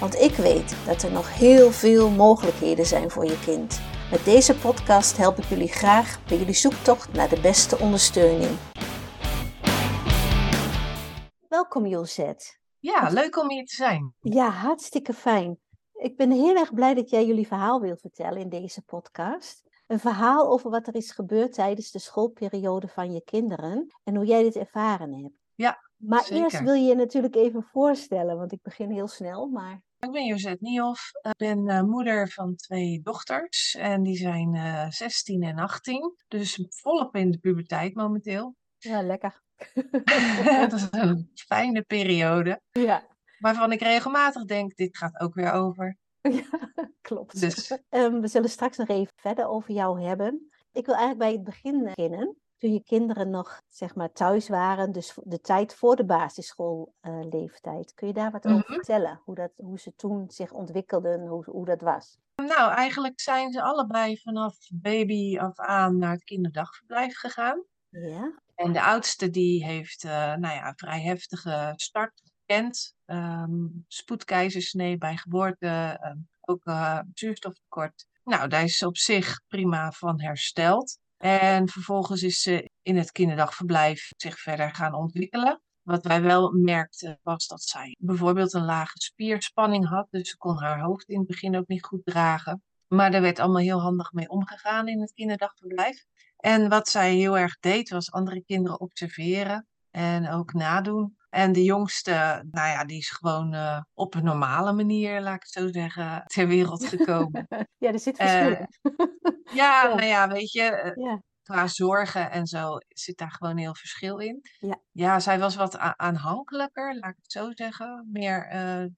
Want ik weet dat er nog heel veel mogelijkheden zijn voor je kind. Met deze podcast help ik jullie graag bij jullie zoektocht naar de beste ondersteuning. Welkom Josette. Ja, leuk om hier te zijn. Ja, hartstikke fijn. Ik ben heel erg blij dat jij jullie verhaal wilt vertellen in deze podcast. Een verhaal over wat er is gebeurd tijdens de schoolperiode van je kinderen en hoe jij dit ervaren hebt. Ja, Maar zeker. eerst wil je je natuurlijk even voorstellen, want ik begin heel snel, maar Ik ben Josette Niehoff. Ik ben eh, moeder van twee dochters en die zijn eh 16 en 18. Dus volop in de puberteit momenteel. ja, lekker. Dat is een fijne periode. ja. Waarvan ik regelmatig denk, dit gaat ook weer over. Ja, klopt. Dus Ehm, we zullen straks nog even verder over jou hebben. Ik wil eigenlijk bij het begin beginnen. Toen je kinderen nog zeg maar, thuis waren, dus de tijd voor de basisschoolleeftijd. Kun je daar wat over Mhm. vertellen? Hoe, dat, hoe ze toen zich ontwikkelden, hoe, hoe dat was? nou, eigenlijk zijn ze allebei vanaf baby af aan naar het kinderdagverblijf gegaan. Ja? En de oudste die heeft eh, nou ja, een vrij heftige start gekend. Ehm, spoedkeizersnee bij geboorte, ehm, ook eh, zuurstoftekort. Nou, daar is ze op zich prima van hersteld. En vervolgens is ze in het kinderdagverblijf zich verder gaan ontwikkelen. Wat wij wel merkten was dat zij bijvoorbeeld een lage spierspanning had. Dus ze kon haar hoofd in het begin ook niet goed dragen. Maar daar werd allemaal heel handig mee omgegaan in het kinderdagverblijf. En wat zij heel erg deed, was andere kinderen observeren en ook nadoen. En de jongste, nou ja, die is gewoon eh, op een normale manier, laat ik het zo zeggen, ter wereld gekomen. Ja, er zit Eh, verschil in. ja, Ja. nou ja, weet je, eh, Ja, qua zorgen en zo zit daar gewoon heel verschil in. Ja. Ja, zij was wat aanhankelijker, laat ik het zo zeggen. Meer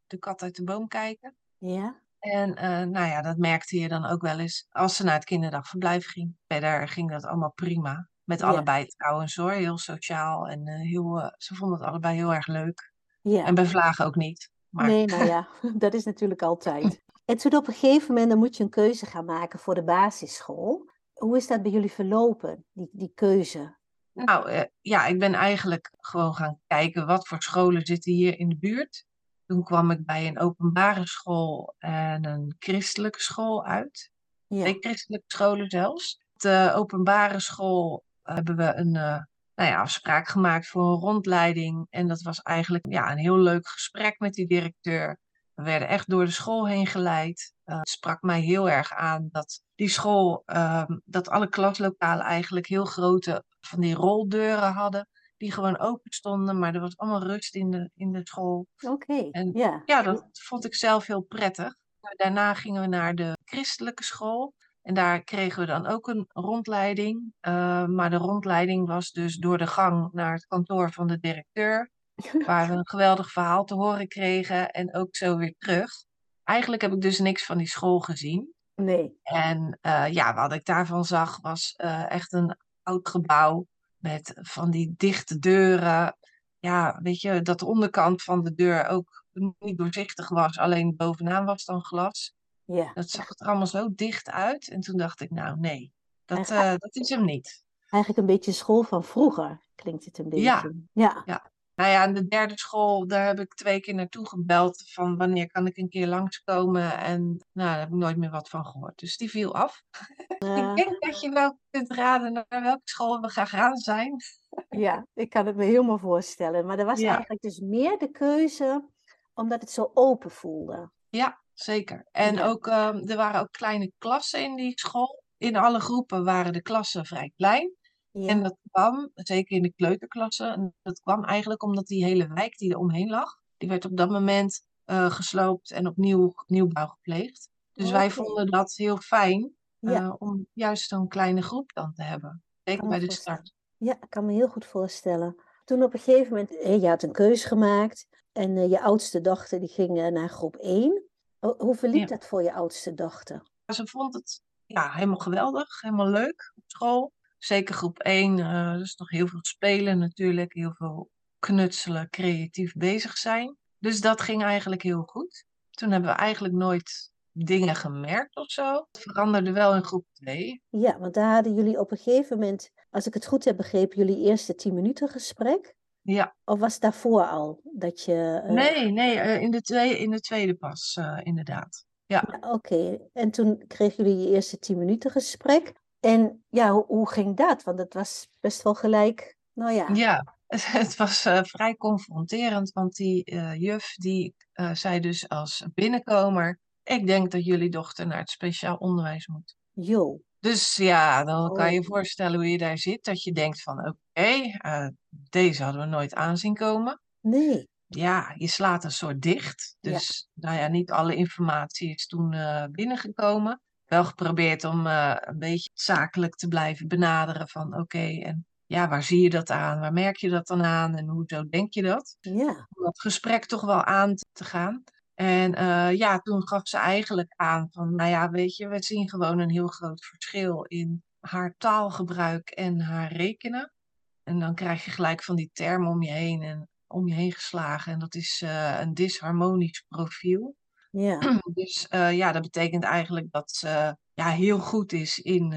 de kat uit de boom kijken. ja, En nou ja, dat merkte je dan ook wel eens als ze naar het kinderdagverblijf ging. Verder ging dat allemaal prima. Met allebei trouwens hoor, heel sociaal en eh, heel, eh, ze vonden het allebei heel erg leuk. ja. En bij vlagen ook niet. Maar Nee, nou ja, dat is natuurlijk altijd. En toen op een gegeven moment dan moet je een keuze gaan maken voor de basisschool. Hoe is dat bij jullie verlopen, die, die keuze? nou eh, ja, ik ben eigenlijk gewoon gaan kijken wat voor scholen zitten hier in de buurt. Toen kwam ik bij een openbare school en een christelijke school uit. Ja, twee christelijke scholen zelfs. De openbare school hebben we een uh, nou ja, afspraak gemaakt voor een rondleiding. En dat was eigenlijk ja, een heel leuk gesprek met die directeur. We werden echt door de school heen geleid. Uh, het sprak mij heel erg aan dat die school, uh, dat alle klaslokalen eigenlijk heel grote van die roldeuren hadden. Die gewoon open stonden, maar er was allemaal rust in de, in de school. oké. Okay. En ja, dat vond ik zelf heel prettig. Daarna gingen we naar de christelijke school. En daar kregen we dan ook een rondleiding. Uh, maar de rondleiding was dus door de gang naar het kantoor van de directeur. Waar we een geweldig verhaal te horen kregen. En ook zo weer terug. Eigenlijk heb ik dus niks van die school gezien. Nee. En uh, ja, wat ik daarvan zag was uh, echt een oud gebouw. Met van die dichte deuren. Ja, weet je, dat de onderkant van de deur ook niet doorzichtig was. Alleen bovenaan was dan glas. Ja. Dat zag er allemaal zo dicht uit. En toen dacht ik, nou nee, dat, uh, dat is hem niet. Eigenlijk een beetje school van vroeger, klinkt het een beetje. Ja. ja. ja. Nou ja, en de derde school, daar heb ik twee keer naartoe gebeld. Van wanneer kan ik een keer langskomen? En nou, daar heb ik nooit meer wat van gehoord. Dus die viel af. Uh, ik denk dat je wel kunt raden naar welke school we gegaan zijn. ja, ik kan het me helemaal voorstellen. Maar er was Ja. eigenlijk dus meer de keuze omdat het zo open voelde. Ja, zeker. En Ja. ook, ehm, er waren ook kleine klassen in die school. In alle groepen waren de klassen vrij klein. Ja. En dat kwam, zeker in de kleuterklassen, en dat kwam eigenlijk omdat die hele wijk die er omheen lag, die werd op dat moment eh, gesloopt en opnieuw nieuwbouw gepleegd. Dus wij vonden dat heel fijn Ja. eh, om juist zo'n kleine groep dan te hebben. Zeker bij de start. Ja, ik kan me heel goed voorstellen. Toen op een gegeven moment, eh, je had een keuze gemaakt en je oudste dochter die ging naar groep 1. Ho- Hoe verliep Ja. dat voor je oudste dochter? Ze vond het ja, helemaal geweldig, helemaal leuk op school. Zeker groep 1, eh dus nog heel veel spelen natuurlijk, heel veel knutselen, creatief bezig zijn. Dus dat ging eigenlijk heel goed. Toen hebben we eigenlijk nooit dingen gemerkt of zo. Het veranderde wel in groep 2. Ja, want daar hadden jullie op een gegeven moment, als ik het goed heb begrepen, jullie eerste 10 minuten gesprek. Ja, Of was het daarvoor al dat je... eh, nee, nee, eh, in de tweede, in de tweede pas, eh, inderdaad. Ja. Ja, Oké, en toen kregen jullie je eerste 10 minuten gesprek. En ja, hoe, hoe ging dat? Want het was best wel gelijk, nou ja. Ja, het was vrij confronterend, want die juf die zei dus als binnenkomer, ik denk dat jullie dochter naar het speciaal onderwijs moet. Jo, Dus ja, dan kan je je Oh. voorstellen hoe je daar zit, dat je denkt van oké, eh, deze hadden we nooit aanzien komen. nee. Ja, je slaat een soort dicht. Ja. Dus nou ja, niet alle informatie is toen eh, binnengekomen. Wel geprobeerd om eh, een beetje zakelijk te blijven benaderen van oké, en ja, waar zie je dat aan? Waar merk je dat dan aan? En hoezo denk je dat? Ja, Om dat gesprek toch wel aan te gaan. En eh, ja, toen gaf ze eigenlijk aan van, nou ja, weet je, we zien gewoon een heel groot verschil in haar taalgebruik en haar rekenen. En dan krijg je gelijk van die termen om je heen en om je heen geslagen. En dat is eh, een disharmonisch profiel. ja, Dus eh, ja, dat betekent eigenlijk dat ze ja, heel goed is in,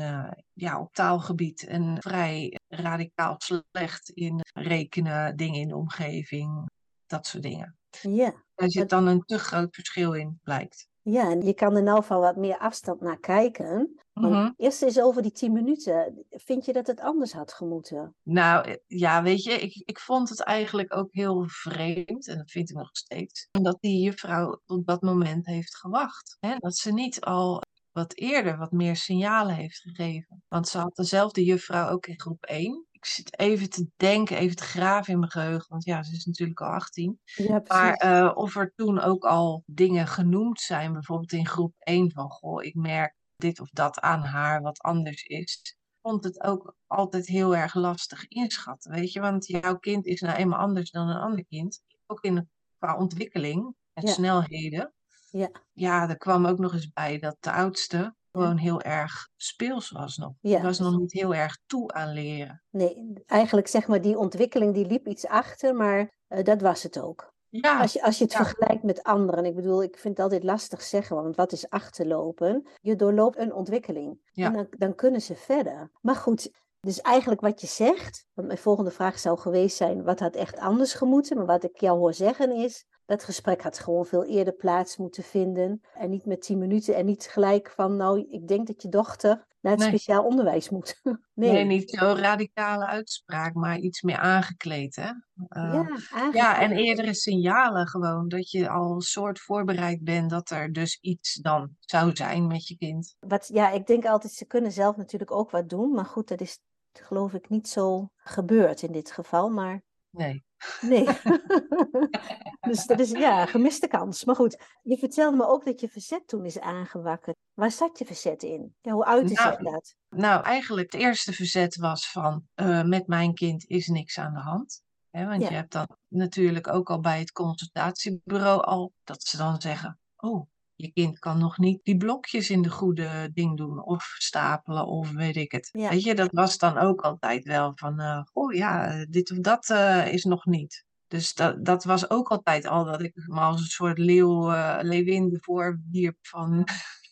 ja, op taalgebied en vrij radicaal slecht in rekenen, dingen in de omgeving, dat soort dingen. Ja. Daar zit dan een te groot verschil in, blijkt. Ja, en je kan er nou van wat meer afstand naar kijken. Want Mhm. eerst eens over die 10 minuten. Vind je dat het anders had gemoeten? Nou, eh, ja, weet je, ik, ik vond het eigenlijk ook heel vreemd, en dat vind ik nog steeds, dat die juffrouw tot dat moment heeft gewacht. Hè? Dat ze niet al wat eerder wat meer signalen heeft gegeven. Want ze had dezelfde juffrouw ook in groep 1. Ik zit even te denken, even te graven in mijn geheugen, want ja, ze is natuurlijk al 18. Ja, Maar eh, of er toen ook al dingen genoemd zijn, bijvoorbeeld in groep 1 van, goh, ik merk dit of dat aan haar wat anders is. Ik vond het ook altijd heel erg lastig inschatten, weet je, want jouw kind is nou eenmaal anders dan een ander kind, ook in, qua ontwikkeling en Ja. snelheden. Ja. Ja, er kwam ook nog eens bij dat de oudste gewoon heel erg speels was nog. Ja, Die was nog niet heel erg toe aan leren. Nee, eigenlijk zeg maar die ontwikkeling die liep iets achter, maar eh, dat was het ook. Ja, Als je, als je het ja. vergelijkt met anderen, ik bedoel, ik vind het altijd lastig zeggen, want wat is achterlopen? Je doorloopt een ontwikkeling Ja. en dan, dan kunnen ze verder. Maar goed, dus eigenlijk wat je zegt, want mijn volgende vraag zou geweest zijn, wat had echt anders gemoeten? Maar wat ik jou hoor zeggen is, dat gesprek had gewoon veel eerder plaats moeten vinden. En niet met tien minuten en niet gelijk van, nou, ik denk dat je dochter naar het Nee. speciaal onderwijs moet. Nee, Nee, niet zo'n radicale uitspraak, maar iets meer aangekleed, hè? Eh, ja, Ja, en eerdere signalen gewoon, dat je al een soort voorbereid bent dat er dus iets dan zou zijn met je kind. Wat, ja, ik denk altijd, ze kunnen zelf natuurlijk ook wat doen. Maar goed, dat is geloof ik niet zo gebeurd in dit geval. Maar Nee. nee. dus dat is ja, gemiste kans. Maar goed, je vertelde me ook dat je verzet toen is aangewakkerd. Waar zat je verzet in? Ja, hoe uitte zich Nou, dat? Nou, eigenlijk het eerste verzet was van eh, met mijn kind is niks aan de hand. Want Ja. je hebt dan natuurlijk ook al bij het consultatiebureau al dat ze dan zeggen, oh, je kind kan nog niet die blokjes in de goede ding doen of stapelen of weet ik het. Ja. Weet je, dat was dan ook altijd wel van, eh, oh ja, dit of dat eh, is nog niet. Dus dat, dat was ook altijd al dat ik me als een soort leeuw, eh leeuwin ervoor wierp van,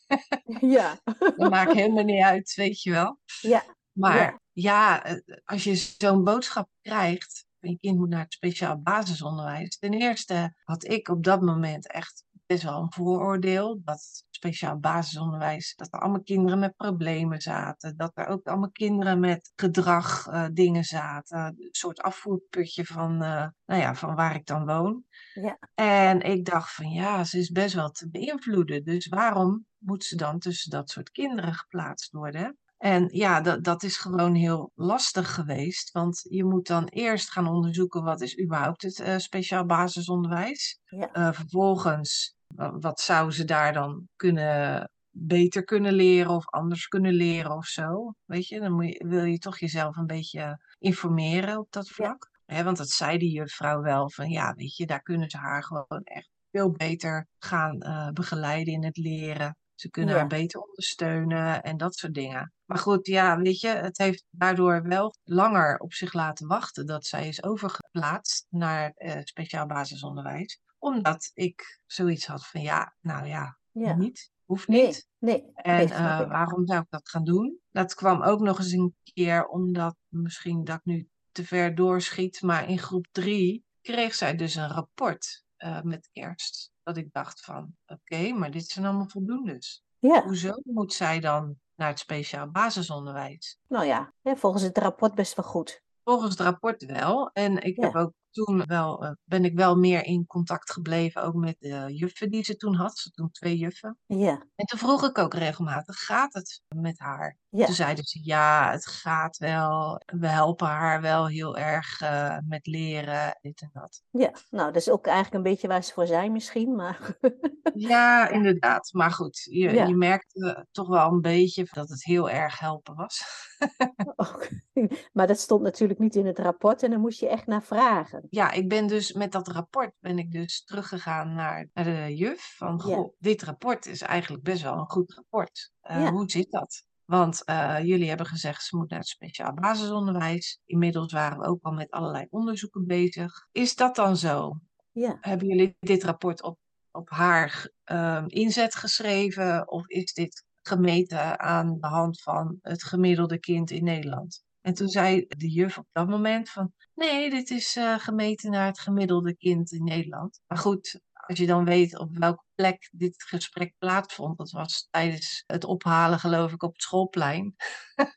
Ja. dat maakt helemaal niet uit, weet je wel. Ja. Maar Ja. ja, als je zo'n boodschap krijgt, je kind moet naar het speciaal basisonderwijs. Ten eerste had ik op dat moment echt best wel een vooroordeel dat speciaal basisonderwijs, dat er allemaal kinderen met problemen zaten, dat er ook allemaal kinderen met gedrag eh, dingen zaten, een soort afvoerputje van, eh, nou ja, van waar ik dan woon. Ja. En ik dacht van ja, ze is best wel te beïnvloeden, dus waarom moet ze dan tussen dat soort kinderen geplaatst worden? En ja, dat, dat is gewoon heel lastig geweest, want je moet dan eerst gaan onderzoeken wat is überhaupt het eh, speciaal basisonderwijs. Ja. Vervolgens, wat zou ze daar dan kunnen, beter kunnen leren of anders kunnen leren of zo. Weet je, dan moet je, wil je toch jezelf een beetje informeren op dat vlak. Hè, want dat zei die juffrouw wel van ja, weet je, daar kunnen ze haar gewoon echt veel beter gaan eh, begeleiden in het leren. Ze kunnen Ja. haar beter ondersteunen en dat soort dingen. Maar goed, ja, weet je, het heeft daardoor wel langer op zich laten wachten dat zij is overgeplaatst naar eh, speciaal basisonderwijs. Omdat ik zoiets had van ja, nou ja, Ja. niet, hoeft niet. nee. En nee, snap eh, waarom zou ik dat gaan doen? Dat kwam ook nog eens een keer omdat misschien dat ik nu te ver doorschiet, maar in groep drie kreeg zij dus een rapport eh, met kerst. Dat ik dacht van, oké, maar dit zijn allemaal voldoendes. Ja, Hoezo moet zij dan naar het speciaal basisonderwijs? nou ja, volgens het rapport best wel goed. Volgens het rapport wel. En ik Ja. heb ook toen wel, eh, ben ik wel meer in contact gebleven, ook met de juffen die ze toen had. Ze toen twee juffen. Ja, En toen vroeg ik ook regelmatig, gaat het met haar? ja, Toen zeiden ze, ja, het gaat wel. We helpen haar wel heel erg eh, met leren, dit en dat. ja. Nou, dat is ook eigenlijk een beetje waar ze voor zijn misschien, maar... Ja, inderdaad. Maar goed, je, Ja. je merkte toch wel een beetje dat het heel erg helpen was. Maar dat stond natuurlijk niet in het rapport en daar moest je echt naar vragen. Ja, ik ben dus met dat rapport ben ik dus teruggegaan naar, naar de juf. Van, Ja. goh, dit rapport is eigenlijk best wel een goed rapport. Eh, Ja. Hoe zit dat? Want eh, jullie hebben gezegd, ze moet naar het speciaal basisonderwijs. Inmiddels waren we ook al met allerlei onderzoeken bezig. Is dat dan zo? Ja, Hebben jullie dit rapport op, op haar ehm, inzet geschreven? Of is dit gemeten aan de hand van het gemiddelde kind in Nederland? En toen zei de juf op dat moment van... Nee, dit is eh, gemeten naar het gemiddelde kind in Nederland. Maar goed, als je dan weet op welke plek dit gesprek plaatsvond... Dat was tijdens het ophalen, geloof ik, op het schoolplein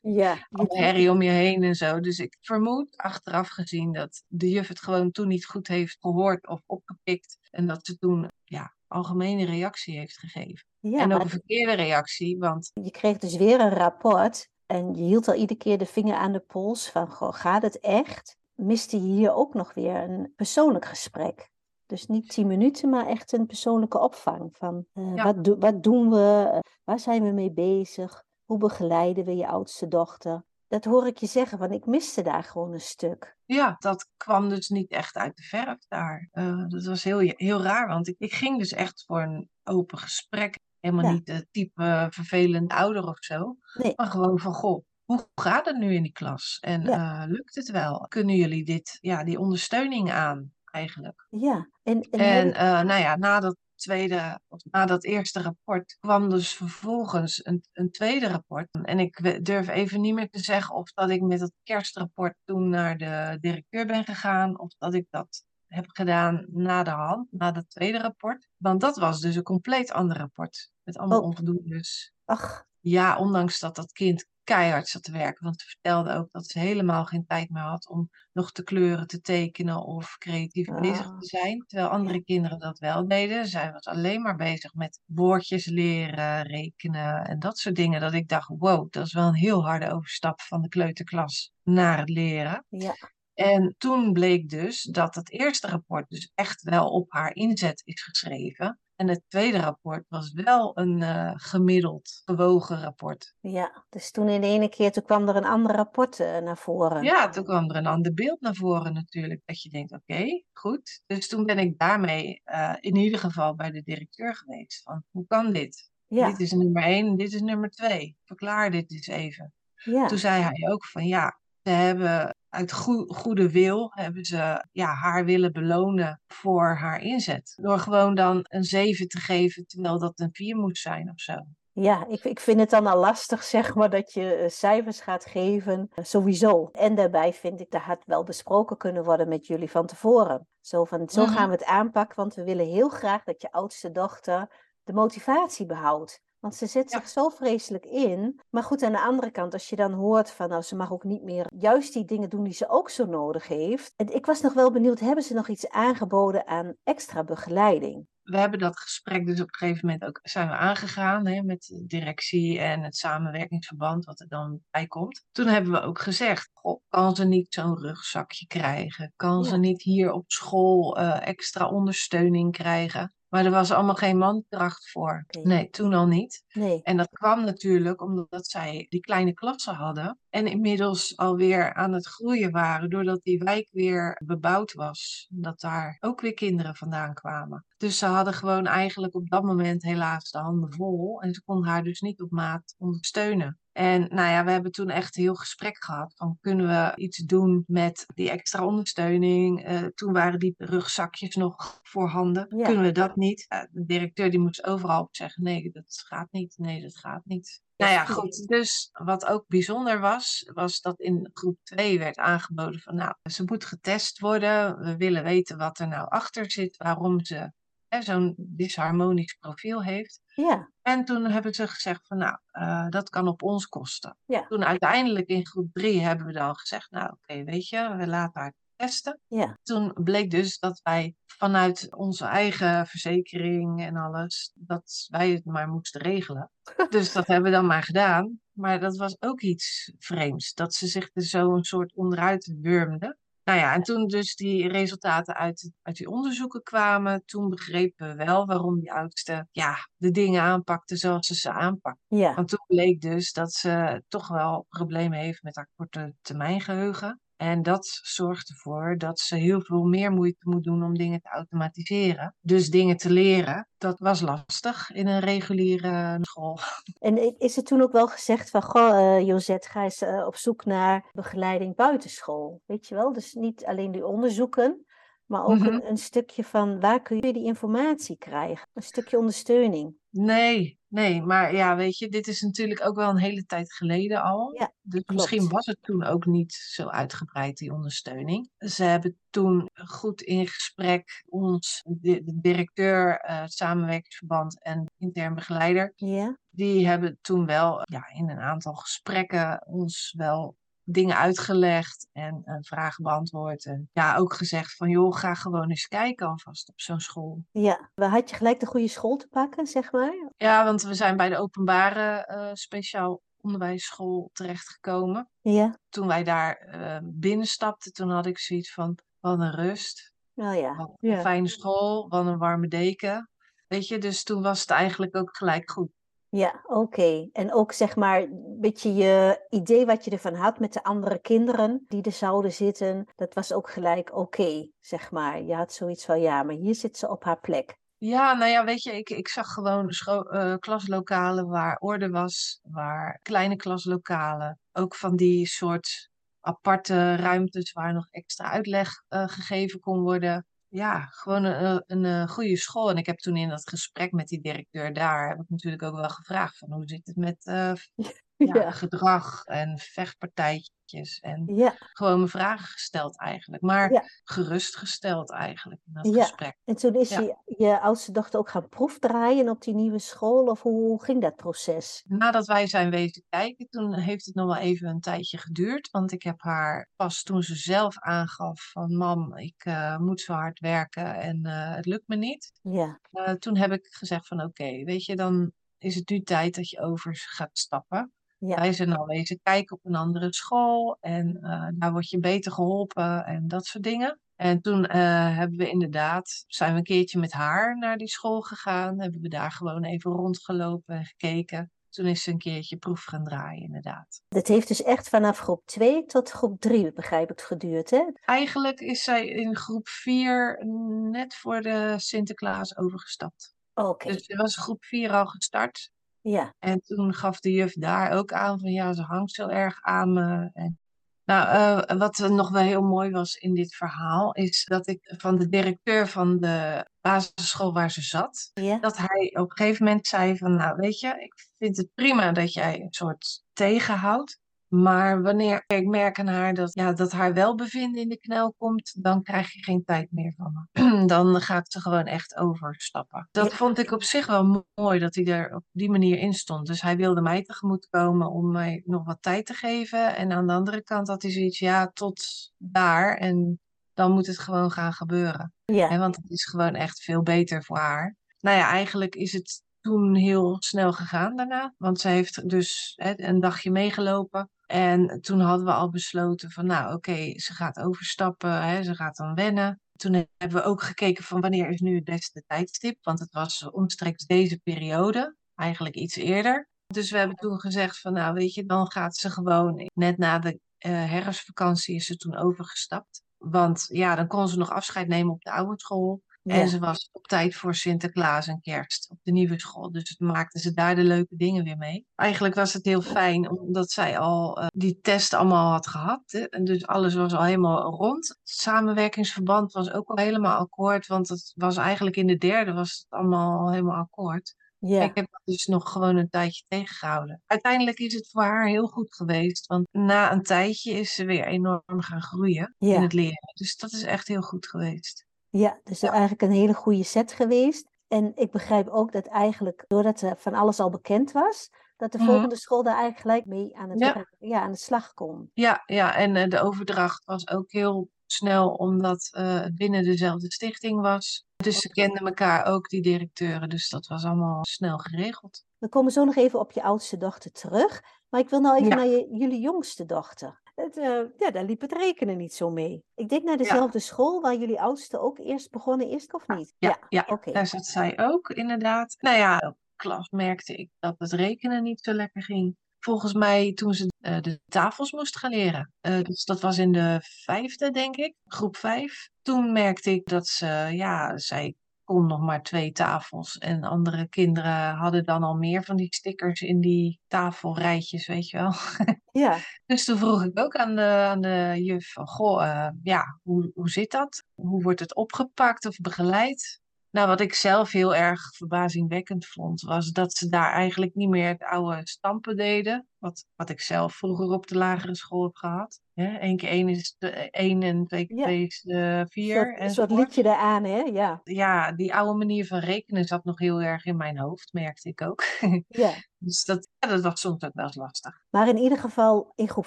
ja. alle herrie om je heen en zo. Dus ik vermoed achteraf gezien dat de juf het gewoon toen niet goed heeft gehoord of opgepikt. En dat ze toen ja, algemene reactie heeft gegeven. Ja, en ook een verkeerde reactie, want je kreeg dus weer een rapport en je hield al iedere keer de vinger aan de pols van, goh, gaat het echt? Miste je hier ook nog weer een persoonlijk gesprek? Dus niet tien minuten, maar echt een persoonlijke opvang van eh, Ja. wat, do- wat doen we? Waar zijn we mee bezig? Hoe begeleiden we je oudste dochter? Dat hoor ik je zeggen, want ik miste daar gewoon een stuk. ja, dat kwam dus niet echt uit de verf daar. Eh, dat was heel, heel raar, want ik, ik ging dus echt voor een open gesprek. Helemaal Ja. niet de type vervelende ouder of zo. Nee, Maar gewoon van, goh, hoe gaat het nu in die klas? En Ja. eh, lukt het wel? Kunnen jullie dit, ja, die ondersteuning aan eigenlijk? ja. En, en, En eh, nou ja, na dat tweede, of na dat eerste rapport kwam dus vervolgens een, een tweede rapport. En ik durf even niet meer te zeggen of dat ik met het kerstrapport toen naar de directeur ben gegaan, of dat ik dat heb gedaan na de hand, na dat tweede rapport. Want dat was dus een compleet ander rapport. Met allemaal Oh. onvoldoendes. ach, Ja, ondanks dat dat kind keihard zat te werken. Want ze vertelde ook dat ze helemaal geen tijd meer had om nog te kleuren, te tekenen of creatief bezig Ah. te zijn. Terwijl andere kinderen dat wel deden. Zij was alleen maar bezig met woordjes leren, rekenen en dat soort dingen. Dat ik dacht, wow, dat is wel een heel harde overstap van de kleuterklas naar het leren. ja, En toen bleek dus dat het eerste rapport dus echt wel op haar inzet is geschreven. En het tweede rapport was wel een eh, gemiddeld gewogen rapport. ja. Dus toen in de ene keer, toen kwam er een ander rapport eh, naar voren. Ja, toen kwam er een ander beeld naar voren natuurlijk. Dat je denkt, oké, goed. Dus toen ben ik daarmee eh, in ieder geval bij de directeur geweest. Van, hoe kan dit? Ja, Dit is nummer één en dit is nummer twee. Verklaar dit eens even. ja, Toen zei hij ook van ja, ze hebben uit goe- goede wil hebben ze ja, haar willen belonen voor haar inzet. Door gewoon dan een 7 te geven terwijl dat een 4 moest zijn of zo. ja. Ik, ik vind het dan al lastig, zeg maar, dat je eh, cijfers gaat geven, eh, sowieso. En daarbij vind ik, dat had wel besproken kunnen worden met jullie van tevoren. Zo van, zo Mhm. gaan we het aanpakken, want we willen heel graag dat je oudste dochter de motivatie behoudt. Want ze zet Ja. zich zo vreselijk in. Maar goed, aan de andere kant, als je dan hoort van, nou, ze mag ook niet meer juist die dingen doen die ze ook zo nodig heeft. En ik was nog wel benieuwd, hebben ze nog iets aangeboden aan extra begeleiding? We hebben dat gesprek dus op een gegeven moment ook zijn we aangegaan hè, met de directie en het samenwerkingsverband wat er dan bij komt. Toen hebben we ook gezegd, goh, kan ze niet zo'n rugzakje krijgen? Kan ze niet hier op school eh, extra ondersteuning krijgen? Maar er was allemaal geen mankracht voor. Nee, toen al niet. Nee. En dat kwam natuurlijk omdat zij die kleine klassen hadden. En inmiddels alweer aan het groeien waren. Doordat die wijk weer bebouwd was. Dat daar ook weer kinderen vandaan kwamen. Dus ze hadden gewoon eigenlijk op dat moment helaas de handen vol. En ze konden haar dus niet op maat ondersteunen. En nou ja, we hebben toen echt een heel gesprek gehad van kunnen we iets doen met die extra ondersteuning. Eh, toen waren die rugzakjes nog voorhanden. Ja. Kunnen we dat niet? De directeur die moest overal op zeggen nee, dat gaat niet. Nee, dat gaat niet. Nou ja, goed. Dus wat ook bijzonder was, was dat in groep 2 werd aangeboden van nou, ze moet getest worden. We willen weten wat er nou achter zit, waarom ze zo'n disharmonisch profiel heeft. Ja. En toen hebben ze gezegd van nou, eh, dat kan op ons kosten. Ja. Toen uiteindelijk in groep 3 hebben we dan gezegd, nou oké, weet je, we laten haar testen. Ja. Toen bleek dus dat wij vanuit onze eigen verzekering en alles, dat wij het maar moesten regelen. Dus dat hebben we dan maar gedaan. Maar dat was ook iets vreemds, dat ze zich er zo een soort onderuit wurmde. Nou ja, en toen dus die resultaten uit, uit die onderzoeken kwamen, toen begrepen we wel waarom die oudste ja, de dingen aanpakte zoals ze ze aanpakt. Ja. Want toen bleek dus dat ze toch wel problemen heeft met haar korte termijn geheugen. En dat zorgt ervoor dat ze heel veel meer moeite moet doen om dingen te automatiseren. Dus dingen te leren, dat was lastig in een reguliere school. En is er toen ook wel gezegd van, goh, eh, Josette, ga eens eh, op zoek naar begeleiding buitenschool? Weet je wel? Dus niet alleen die onderzoeken, maar ook Mhm. een, een stukje van waar kun je die informatie krijgen? Een stukje ondersteuning. Nee, nee, maar ja, weet je, dit is natuurlijk ook wel een hele tijd geleden al. Ja, dus klopt. misschien was het toen ook niet zo uitgebreid, die ondersteuning. Ze hebben toen goed in gesprek ons, de, de directeur, het samenwerkingsverband en intern begeleider, Ja, die hebben toen wel ja, in een aantal gesprekken ons wel dingen uitgelegd en vragen beantwoord. En ja, ook gezegd van joh, ga gewoon eens kijken alvast op zo'n school. ja. Had je gelijk de goede school te pakken, zeg maar? Ja, want we zijn bij de openbare eh, speciaal onderwijsschool terechtgekomen. Ja, Toen wij daar eh, binnenstapten, toen had ik zoiets van, wat een rust, nou ja. wat een Ja. fijne school, wat een warme deken. Weet je, dus toen was het eigenlijk ook gelijk goed. Ja, oké. En ook zeg maar een beetje je idee wat je ervan had met de andere kinderen die er zouden zitten, dat was ook gelijk oké, zeg maar. Je had zoiets van ja, maar hier zit ze op haar plek. Ja, nou ja, weet je, ik, ik zag gewoon eh, klaslokalen waar orde was, waar kleine klaslokalen, ook van die soort aparte ruimtes waar nog extra uitleg eh, gegeven kon worden. Ja, gewoon een, een, een eh, goede school. En ik heb toen in dat gesprek met die directeur daar, heb ik natuurlijk ook wel gevraagd van hoe zit het met eh, ja, Ja, gedrag en vechtpartijtjes en ja. gewoon mijn vragen gesteld eigenlijk. Maar gerustgesteld eigenlijk in dat Ja. gesprek. En toen is je, je oudste dochter ook gaan proefdraaien op die nieuwe school, of hoe, hoe ging dat proces? Nadat wij zijn wezen kijken, toen heeft het nog wel even een tijdje geduurd. Want ik heb haar pas toen ze zelf aangaf van mam, ik eh, moet zo hard werken en eh, het lukt me niet. Ja, Eh, toen heb ik gezegd van oké, weet je, dan is het nu tijd dat je over gaat stappen. Ja, Wij zijn al wezen kijken op een andere school en eh, daar word je beter geholpen en dat soort dingen. En toen eh, hebben we inderdaad, zijn we een keertje met haar naar die school gegaan. Hebben we daar gewoon even rondgelopen en gekeken. Toen is ze een keertje proef gaan draaien, inderdaad. dat heeft dus echt vanaf groep 2 tot groep 3, begrijp ik, geduurd, hè? Eigenlijk is zij in groep 4 net voor de Sinterklaas overgestapt. Oké, Dus ze was groep 4 al gestart. Ja, En toen gaf de juf daar ook aan van ja, ze hangt zo erg aan me. En, nou, eh, wat nog wel heel mooi was in dit verhaal, is dat ik van de directeur van de basisschool waar ze zat, ja, dat hij op een gegeven moment zei van nou weet je, ik vind het prima dat jij een soort tegenhoudt. Maar wanneer ik merk aan haar dat, ja, dat haar welbevinden in de knel komt, dan krijg je geen tijd meer van me. Dan gaat ze gewoon echt overstappen. Dat vond ik op zich wel mo- mooi dat hij er op die manier in stond. Dus hij wilde mij tegemoet komen om mij nog wat tijd te geven. En aan de andere kant had hij zoiets, ja, tot daar. En dan moet het gewoon gaan gebeuren. ja, want het is gewoon echt veel beter voor haar. Nou ja, eigenlijk is het toen heel snel gegaan daarna. Want ze heeft dus hè, een dagje meegelopen. En toen hadden we al besloten van, nou oké, ze gaat overstappen, hè, ze gaat dan wennen. toen hebben we ook gekeken van wanneer is nu het beste tijdstip. Want het was omstreeks deze periode, eigenlijk iets eerder. Dus we hebben toen gezegd van nou weet je, dan gaat ze gewoon net na de uh, herfstvakantie is ze toen overgestapt. Want ja, dan kon ze nog afscheid nemen op de oude school. En ze was op tijd voor Sinterklaas en kerst op de nieuwe school. Dus maakten ze daar de leuke dingen weer mee. Eigenlijk was het heel fijn, omdat zij al uh, die test allemaal had gehad. Hè? En dus alles was al helemaal rond. Het samenwerkingsverband was ook al helemaal akkoord. Want het was eigenlijk in de derde was het allemaal helemaal akkoord. Ja. Ik heb dat dus nog gewoon een tijdje tegengehouden. Uiteindelijk is het voor haar heel goed geweest. Want na een tijdje is ze weer enorm gaan groeien in het leren. Dus dat is echt heel goed geweest. Ja, dus ja. eigenlijk een hele goede set geweest. En ik begrijp ook dat eigenlijk, doordat er van alles al bekend was, dat de mhm. volgende school daar eigenlijk gelijk mee aan, het, ja. ja aan de slag kon. Ja, ja en uh, de overdracht was ook heel snel, omdat uh, het binnen dezelfde stichting was. Dus ze kenden elkaar ook, die directeuren. Dus dat was allemaal snel geregeld. We komen zo nog even op je oudste dochter terug. Maar ik wil nou even naar je, jullie jongste dochter. Het, uh, ja, daar liep het rekenen niet zo mee. Ik denk naar dezelfde school waar jullie oudste ook eerst begonnen is, of niet? Ja, ja, ja. daar zat zij ook, inderdaad. Nou ja, op klas merkte ik dat het rekenen niet zo lekker ging volgens mij toen ze uh, de tafels moest gaan leren. Uh, dus dat was in de vijfde, denk ik, groep vijf. Toen merkte ik dat ze, ja, zij kon nog maar twee tafels. En andere kinderen hadden dan al meer van die stickers in die tafelrijtjes, weet je wel. Ja. dus toen vroeg ik ook aan de, aan de juf van, goh, uh, ja, hoe, hoe zit dat? Hoe wordt het opgepakt of begeleid? Nou, wat ik zelf heel erg verbazingwekkend vond, was dat ze daar eigenlijk niet meer het oude stampen deden. Wat, wat ik zelf vroeger op de lagere school heb gehad. Eén keer één is de één en twee keer twee is de vier. Een soort liedje eraan, hè? Ja. ja, die oude manier van rekenen zat nog heel erg in mijn hoofd, merkte ik ook. Ja. dus dat, ja, dat was soms ook wel eens lastig. Maar in ieder geval, in groep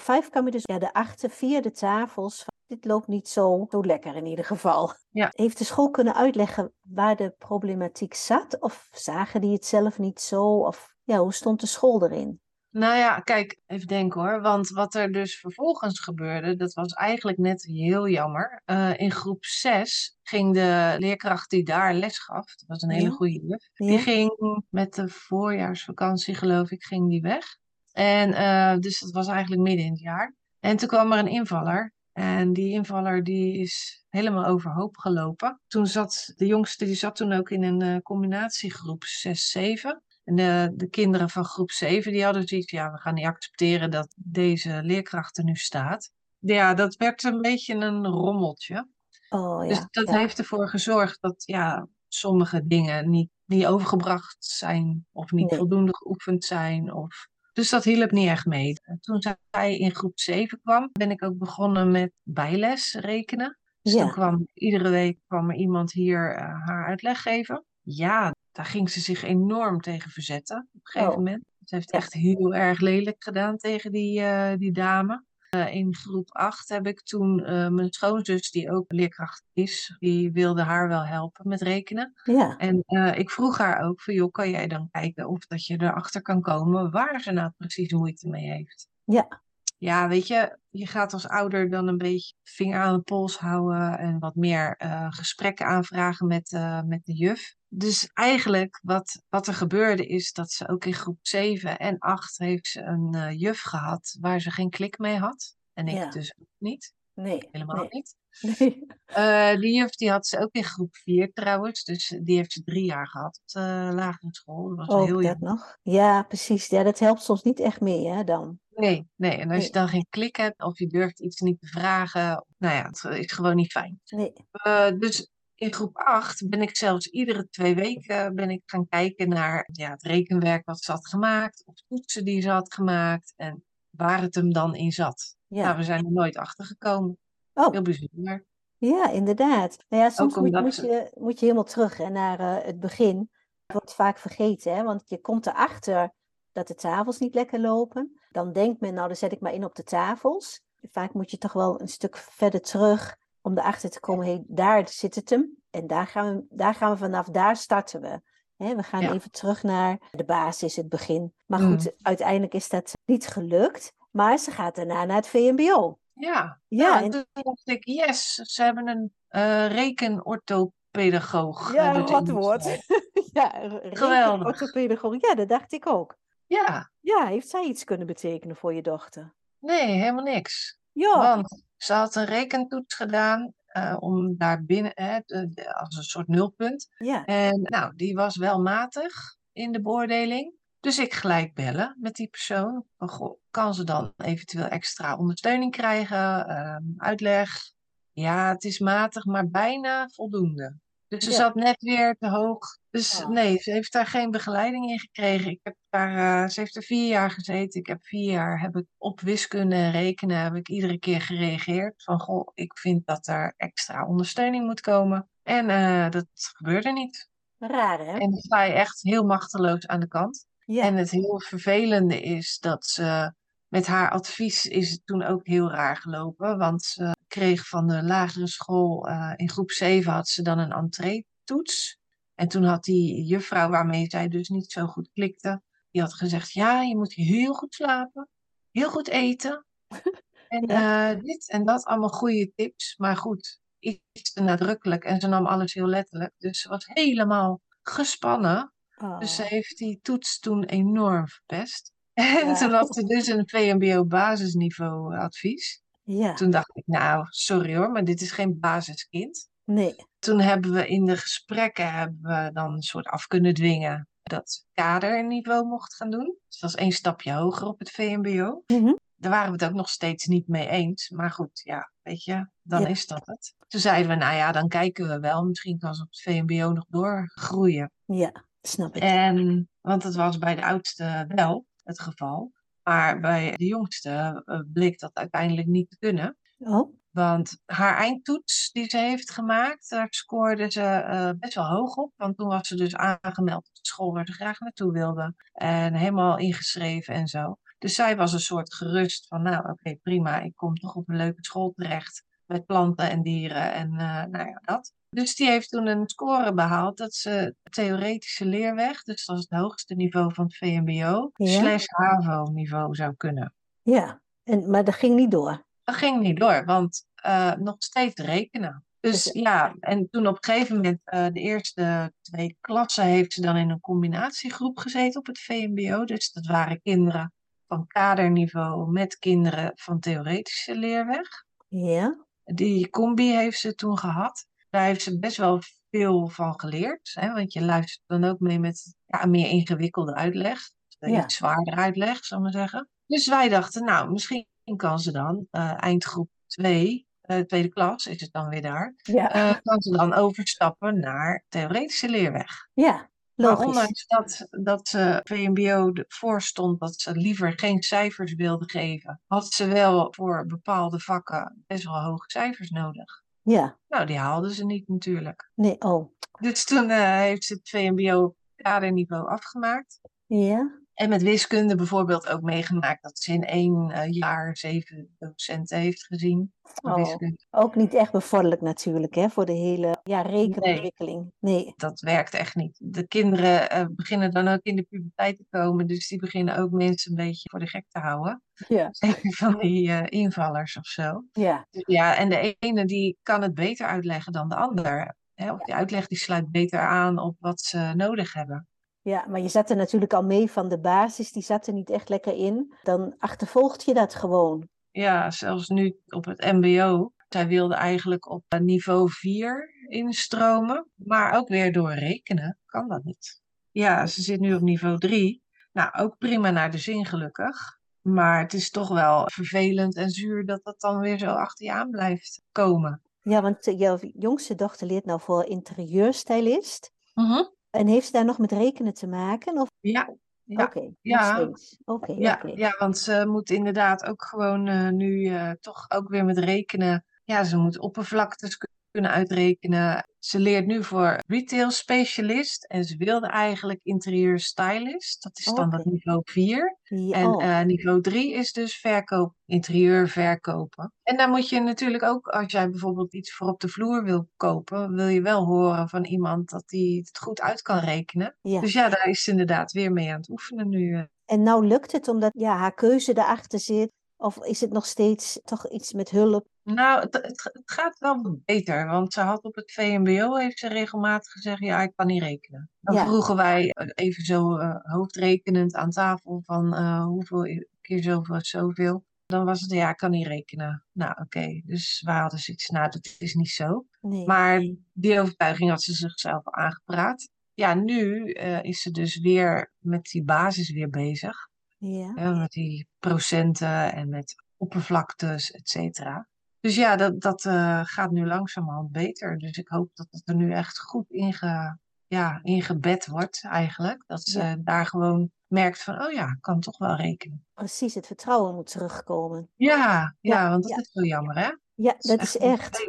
5 kwam je dus ja, de achter vierde tafels dit loopt niet zo, zo lekker in ieder geval. Ja. Heeft de school kunnen uitleggen waar de problematiek zat? Of zagen die het zelf niet zo? Of ja, hoe stond de school erin? Nou ja, kijk, even denken hoor. Want wat er dus vervolgens gebeurde, dat was eigenlijk net heel jammer. Uh, in groep 6 ging de leerkracht die daar les gaf, dat was een hele goede juf, die ging met de voorjaarsvakantie, geloof ik, ging die weg. En uh, dus dat was eigenlijk midden in het jaar. En toen kwam er een invaller en die invaller die is helemaal overhoop gelopen. Toen zat de jongste, die zat toen ook in een uh, combinatiegroep 6-7. En de, de, kinderen van groep 7 die hadden zoiets, ja, we gaan niet accepteren dat deze leerkracht er nu staat. Ja, dat werd een beetje een rommeltje. Oh, ja, dus dat heeft ervoor gezorgd dat ja, sommige dingen niet, niet overgebracht zijn of niet voldoende geoefend zijn. Of dus dat hielp niet echt mee. Toen zij in groep 7 kwam, ben ik ook begonnen met bijles rekenen. Dus ja. toen kwam iedere week kwam er iemand hier uh, haar uitleg geven. Ja, daar ging ze zich enorm tegen verzetten op een gegeven oh. moment. Ze heeft echt heel erg lelijk gedaan tegen die, uh, die dame. Uh, in groep 8 heb ik toen uh, mijn schoonzus, die ook leerkracht is, die wilde haar wel helpen met rekenen. Ja. En uh, ik vroeg haar ook van, joh, kan jij dan kijken of dat je erachter kan komen waar ze nou precies moeite mee heeft? Ja. Ja, weet je, je gaat als ouder dan een beetje vinger aan de pols houden en wat meer gesprekken aanvragen met, met de juf. Dus eigenlijk wat, wat er gebeurde is dat ze ook in groep 7 en 8 heeft ze een uh, juf gehad waar ze geen klik mee had. En ik dus ook niet. Nee. Helemaal niet. Nee. Uh, die juf die had ze ook in groep 4 trouwens. Dus die heeft ze drie jaar gehad op de lagere school. Dat was ook heel dat nog? Ja, precies. Ja, dat helpt soms niet echt mee hè, dan. Nee, nee. En als je dan geen klik hebt of je durft iets niet te vragen. Nou ja, het is gewoon niet fijn. Nee. Uh, dus in groep 8 ben ik zelfs iedere twee weken ben ik gaan kijken naar ja, het rekenwerk wat ze had gemaakt, of toetsen die ze had gemaakt en waar het hem dan in zat. Ja. Nou, we zijn er nooit achter gekomen. Oh. Heel bijzonder. Ja, inderdaad. Nou ja, soms moet, moet, je, moet je helemaal terug naar uh, het begin. Dat wordt vaak vergeten, hè? want je komt erachter dat de tafels niet lekker lopen. Dan denkt men, nou, dan zet ik maar in op de tafels. Vaak moet je toch wel een stuk verder terug om erachter te komen, hey, daar zit het hem. En daar gaan we, daar gaan we vanaf, daar starten we. we gaan even terug naar de basis, het begin. Maar goed, mm. uiteindelijk is dat niet gelukt. Maar ze gaat daarna naar het VMBO. Ja, ja, en toen dacht ik, yes, ze hebben een Uh, rekenorthopedagoog. Ja, wat woord. ja, Geweldig. orthopedagoog. Ja, dat dacht ik ook. Ja, Ja, heeft zij iets kunnen betekenen voor je dochter? nee, helemaal niks. Ja. Want ze had een rekentoets gedaan eh, om daar binnen, hè, de- de- als een soort nulpunt. Ja. En nou, die was wel matig in de beoordeling. Dus ik gelijk bellen met die persoon. Van, goh, kan ze dan eventueel extra ondersteuning krijgen? Ehm, uitleg? Ja, het is matig, maar bijna voldoende. Dus ze Ja. zat net weer te hoog. Dus nee, ze heeft daar geen begeleiding in gekregen. Ik heb daar, eh, ze heeft er vier jaar gezeten. Ik heb vier jaar heb ik op wiskunde en rekenen heb ik iedere keer gereageerd. Van goh, ik vind dat er extra ondersteuning moet komen. En eh, dat gebeurde niet. Raar, hè? En dan sta je echt heel machteloos aan de kant. Ja. En het heel vervelende is dat ze met haar advies is het toen ook heel raar gelopen. Want ze kreeg van de lagere school eh, in groep 7 had ze dan een entree-toets. En toen had die juffrouw waarmee zij dus niet zo goed klikte, die had gezegd: Ja, je moet heel goed slapen, heel goed eten. En eh, dit en dat, allemaal goede tips. Maar goed, iets te nadrukkelijk en ze nam alles heel letterlijk. Dus ze was helemaal gespannen. Oh. Dus ze heeft die toets toen enorm verpest. En Ja. toen had ze dus een VMBO basisniveau advies. Ja. Toen dacht ik, nou, sorry hoor, maar dit is geen basiskind. Nee. Toen hebben we in de gesprekken hebben we dan een soort af kunnen dwingen dat kaderniveau mocht gaan doen. Dus dat was één stapje hoger op het VMBO. Mhm. Daar waren we het ook nog steeds niet mee eens. Maar goed, ja, weet je, dan Ja. is dat het. Toen zeiden we, nou ja, dan kijken we wel. Misschien kan ze op het VMBO nog doorgroeien. Ja, snap ik. En, want het was bij de oudste wel het geval. Maar bij de jongste eh, bleek dat uiteindelijk niet te kunnen. Oh, Want haar eindtoets die ze heeft gemaakt, daar scoorde ze eh, best wel hoog op. Want toen was ze dus aangemeld op de school waar ze graag naartoe wilde. En helemaal ingeschreven en zo. Dus zij was een soort gerust van, nou oké, prima, ik kom toch op een leuke school terecht. Met planten en dieren en eh, nou ja, dat. Dus die heeft toen een score behaald dat ze theoretische leerweg, dus dat is het hoogste niveau van het VMBO, Ja. slash HAVO-niveau zou kunnen. ja. En, maar dat ging niet door. Dat ging niet door, want eh, nog steeds rekenen. Dus Dus- ja, en toen op een gegeven moment, eh, de eerste twee klassen, heeft ze dan in een combinatiegroep gezeten op het VMBO. Dus dat waren kinderen van kaderniveau met kinderen van theoretische leerweg. Ja. Die combi heeft ze toen gehad. Daar heeft ze best wel veel van geleerd. Hè? Want je luistert dan ook mee met ja, een meer ingewikkelde uitleg. Een Ja. Iets zwaarder uitleg, zal ik maar zeggen. Dus wij dachten, nou, misschien kan ze dan eh, eindgroep 2, eh, tweede klas is het dan weer daar. Ja. eh, kan ze dan overstappen naar theoretische leerweg. ja. Maar ondanks dat, dat VMBO ervoor stond dat ze liever geen cijfers wilde geven, had ze wel voor bepaalde vakken best wel hoge cijfers nodig. Ja. Nou, die haalde ze niet natuurlijk. Nee, oh. Dus toen eh, heeft ze het VMBO kaderniveau afgemaakt. Ja. En met wiskunde bijvoorbeeld ook meegemaakt dat ze in één eh, jaar zeven docenten heeft gezien. Oh. Ook niet echt bevorderlijk natuurlijk, hè, voor de hele ja, rekenontwikkeling. Nee. Dat werkt echt niet. De kinderen eh, beginnen dan ook in de puberteit te komen, dus die beginnen ook mensen een beetje voor de gek te houden. Ja. Zeker van die eh, invallers of zo. Ja. Dus ja, en de ene die kan het beter uitleggen dan de ander. Hè, of die uitleg die sluit beter aan op wat ze nodig hebben. Ja, maar je zat er natuurlijk al mee van de basis, die zat er niet echt lekker in. Dan achtervolgt je dat gewoon. Ja, zelfs nu op het MBO. Zij wilde eigenlijk op eh, niveau 4 instromen, maar ook weer door rekenen kan dat niet. Ja, ze zit nu op niveau 3. Nou, ook prima naar de zin gelukkig. Maar het is toch wel vervelend en zuur dat dat dan weer zo achter je aan blijft komen. Ja, want eh, jouw jongste dochter leert nou voor interieurstylist. En heeft ze daar nog met rekenen te maken? Of... Ja, ja. Oké, nog Ja. Oké, Ja, oké. ja, want ze moet inderdaad ook gewoon eh, nu eh, toch ook weer met rekenen. Ja, ze moet oppervlaktes kun- kunnen uitrekenen. Ze leert nu voor retail specialist en ze wilde eigenlijk interieur stylist. Dat is dan dat niveau 4. Ja, En oh, eh, niveau 3 is dus verkoop, interieur verkopen. En daar moet je natuurlijk ook, als jij bijvoorbeeld iets voor op de vloer wil kopen, wil je wel horen van iemand dat die het goed uit kan rekenen. ja. Dus ja, daar is ze inderdaad weer mee aan het oefenen nu. eh. En nou lukt het omdat ja, haar keuze erachter zit. Of is het nog steeds toch iets met hulp? Nou, het, gaat wel beter, want ze had op het VMBO heeft ze regelmatig gezegd, ja, ik kan niet rekenen. Dan Ja. vroegen wij even zo eh, hoofdrekenend aan tafel van eh, hoeveel keer zoveel zoveel. Dan was het, ja, ik kan niet rekenen. Nou, oké, dus wij hadden zoiets, nou, dat is niet zo. Nee. Maar die overtuiging had ze zichzelf aangepraat. Ja, nu eh, is ze dus weer met die basis weer bezig. Ja. Hè, met die procenten en met oppervlaktes, et cetera. Dus ja, dat, dat eh, gaat nu langzamerhand beter. Dus ik hoop dat het er nu echt goed inge, ja, ingebed wordt eigenlijk. Dat ze Ja. daar gewoon merkt van, oh ja, ik kan toch wel rekenen. Precies, het vertrouwen moet terugkomen. Ja, ja, Ja, want dat ja. is wel jammer, hè? Ja, dat echt is echt.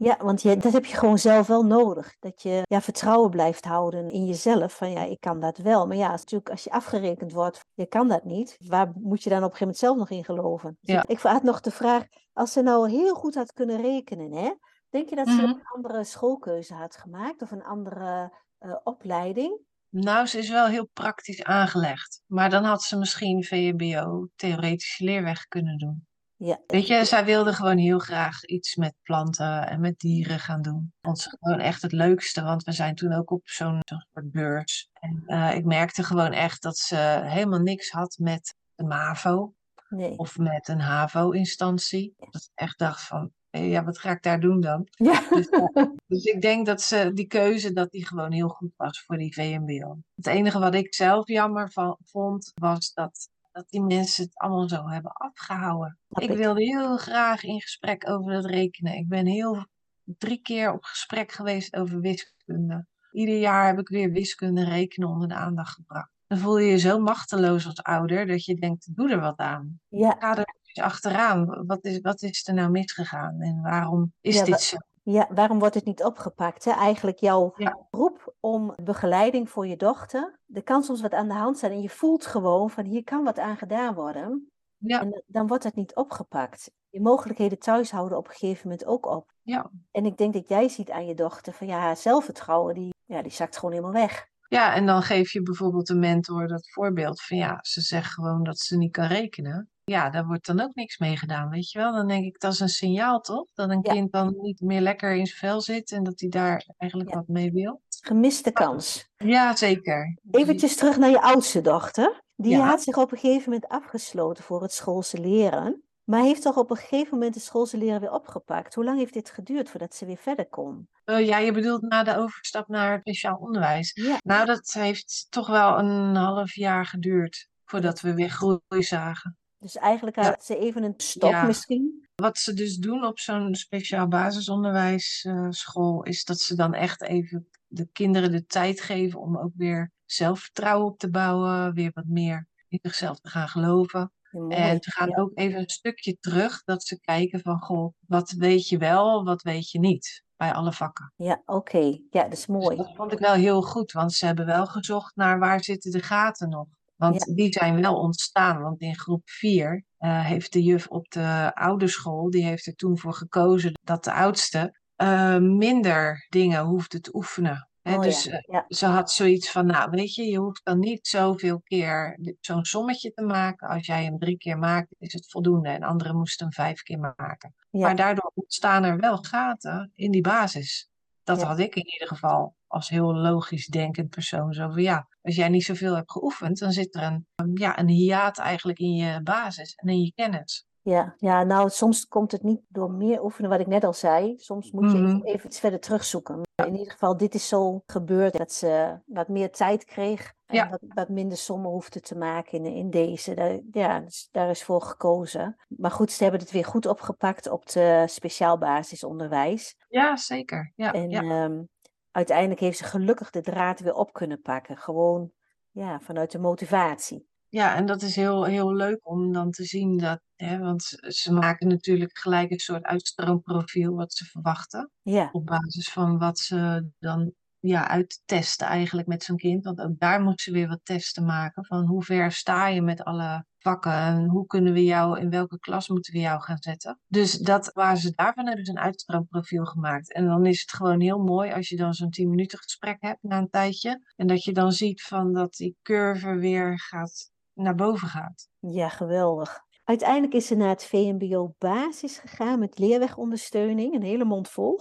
Ja, want je, dat heb je gewoon zelf wel nodig. Dat je ja, vertrouwen blijft houden in jezelf. Van ja, ik kan dat wel. Maar ja, natuurlijk, als je afgerekend wordt, je kan dat niet. Waar moet je dan op een gegeven moment zelf nog in geloven? Dus Ja. ik, had nog de vraag, als ze nou heel goed had kunnen rekenen, hè? Denk je dat ze Mhm. een andere schoolkeuze had gemaakt? Of een andere eh, opleiding? Nou, ze is wel heel praktisch aangelegd. Maar dan had ze misschien VMBO, theoretische leerweg kunnen doen. Ja, Weet je, zij wilde gewoon heel graag iets met planten en met dieren gaan doen. Vond ze gewoon echt het leukste, want we zijn toen ook op zo'n soort beurs. En eh, ik merkte gewoon echt dat ze helemaal niks had met de MAVO nee. of met een HAVO-instantie. Dat ik echt dacht van, hé, ja, wat ga ik daar doen dan? Ja. Dus, dus ik denk dat ze die keuze, dat die gewoon heel goed was voor die VMBO. Het enige wat ik zelf jammer van, vond, was dat, dat die mensen het allemaal zo hebben afgehouden. Ik ik. wilde heel graag in gesprek over dat rekenen. Ik ben heel drie keer op gesprek geweest over wiskunde. Ieder jaar heb ik weer wiskunde en rekenen onder de aandacht gebracht. Dan voel je je zo machteloos als ouder dat je denkt, doe er wat aan. Ja, Ga er eens achteraan. Wat is, wat is er nou misgegaan en waarom is Ja, dit zo? Ja, waarom wordt het niet opgepakt? Hè? Eigenlijk jouw Ja. roep om begeleiding voor je dochter. Er kan soms wat aan de hand zijn en je voelt gewoon van hier kan wat aan gedaan worden. Ja. En dan wordt het niet opgepakt. Je mogelijkheden thuis houden op een gegeven moment ook op. Ja. En ik denk dat jij ziet aan je dochter van ja, haar zelfvertrouwen, die, ja, die zakt gewoon helemaal weg. Ja, en dan geef je bijvoorbeeld een mentor dat voorbeeld van ja, ze zegt gewoon dat ze niet kan rekenen. Ja, daar wordt dan ook niks mee gedaan, weet je wel. Dan denk ik, dat is een signaal toch? Dat een Ja. kind dan niet meer lekker in zijn vel zit en dat hij daar eigenlijk Ja. wat mee wil. Gemiste kans. Ja, zeker. Eventjes terug naar je oudste dochter. Die Ja. had zich op een gegeven moment afgesloten voor het schoolse leren. Maar heeft toch op een gegeven moment het schoolse leren weer opgepakt. Hoe lang heeft dit geduurd voordat ze weer verder kon? Eh, ja, je bedoelt na de overstap naar het speciaal onderwijs. Ja, Nou, dat heeft toch wel een half jaar geduurd voordat we weer groei zagen. dus eigenlijk Ja. had ze even een stop Ja. misschien. Wat ze dus doen op zo'n speciaal basisonderwijsschool, is dat ze dan echt even de kinderen de tijd geven om ook weer zelfvertrouwen op te bouwen, weer wat meer in zichzelf te gaan geloven. Mooi. En ze gaan Ja. ook even een stukje terug, dat ze kijken van, goh, wat weet je wel, wat weet je niet, bij alle vakken. Ja, oké. Ja, dat is Dus mooi. dat vond ik wel heel goed, want ze hebben wel gezocht naar waar zitten de gaten nog. Want die zijn wel ontstaan, want in groep 4 heeft de juf op de oude school, die heeft er toen voor gekozen dat de oudste eh, minder dingen hoefde te oefenen. Hè, Oh dus ja, eh, ja. ze had zoiets van, nou weet je, je hoeft dan niet zoveel keer zo'n sommetje te maken. Als jij hem drie keer maakt, is het voldoende. En anderen moesten hem vijf keer maken. Ja. Maar daardoor ontstaan er wel gaten in die basis. Dat had ik in ieder geval als heel logisch denkend persoon. Zo van ja, als jij niet zoveel hebt geoefend, dan zit er een, ja, een hiaat eigenlijk in je basis en in je kennis. Ja, ja, nou, soms komt het niet door meer oefenen, wat ik net al zei. Soms moet je Mhm. even, even iets verder terugzoeken. In ieder geval, dit is zo gebeurd dat ze wat meer tijd kreeg en Ja. wat, wat minder sommen hoefde te maken in, in deze. Daar, ja, dus daar is voor gekozen. Maar goed, ze hebben het weer goed opgepakt op de speciaal basisonderwijs. Ja, zeker. Ja, En ja. ehm, uiteindelijk heeft ze gelukkig de draad weer op kunnen pakken. Gewoon ja, vanuit de motivatie. Ja, en dat is heel, heel leuk om dan te zien dat, hè, want ze- maken natuurlijk gelijk een soort uitstroomprofiel wat ze verwachten. Ja, op basis van wat ze dan ja, uittesten eigenlijk met zo'n kind. Want ook daar moeten ze weer wat testen maken. Van hoe ver sta je met alle vakken en hoe kunnen we jou, in welke klas moeten we jou gaan zetten. Dus dat waar ze daarvan hebben ze een uitstroomprofiel gemaakt. En dan is het gewoon heel mooi als je dan zo'n 10 minuten gesprek hebt na een tijdje. En dat je dan ziet van dat die curve weer gaat naar boven gaat. ja, geweldig. Uiteindelijk is ze naar het VMBO basis gegaan met leerwegondersteuning, een hele mond vol.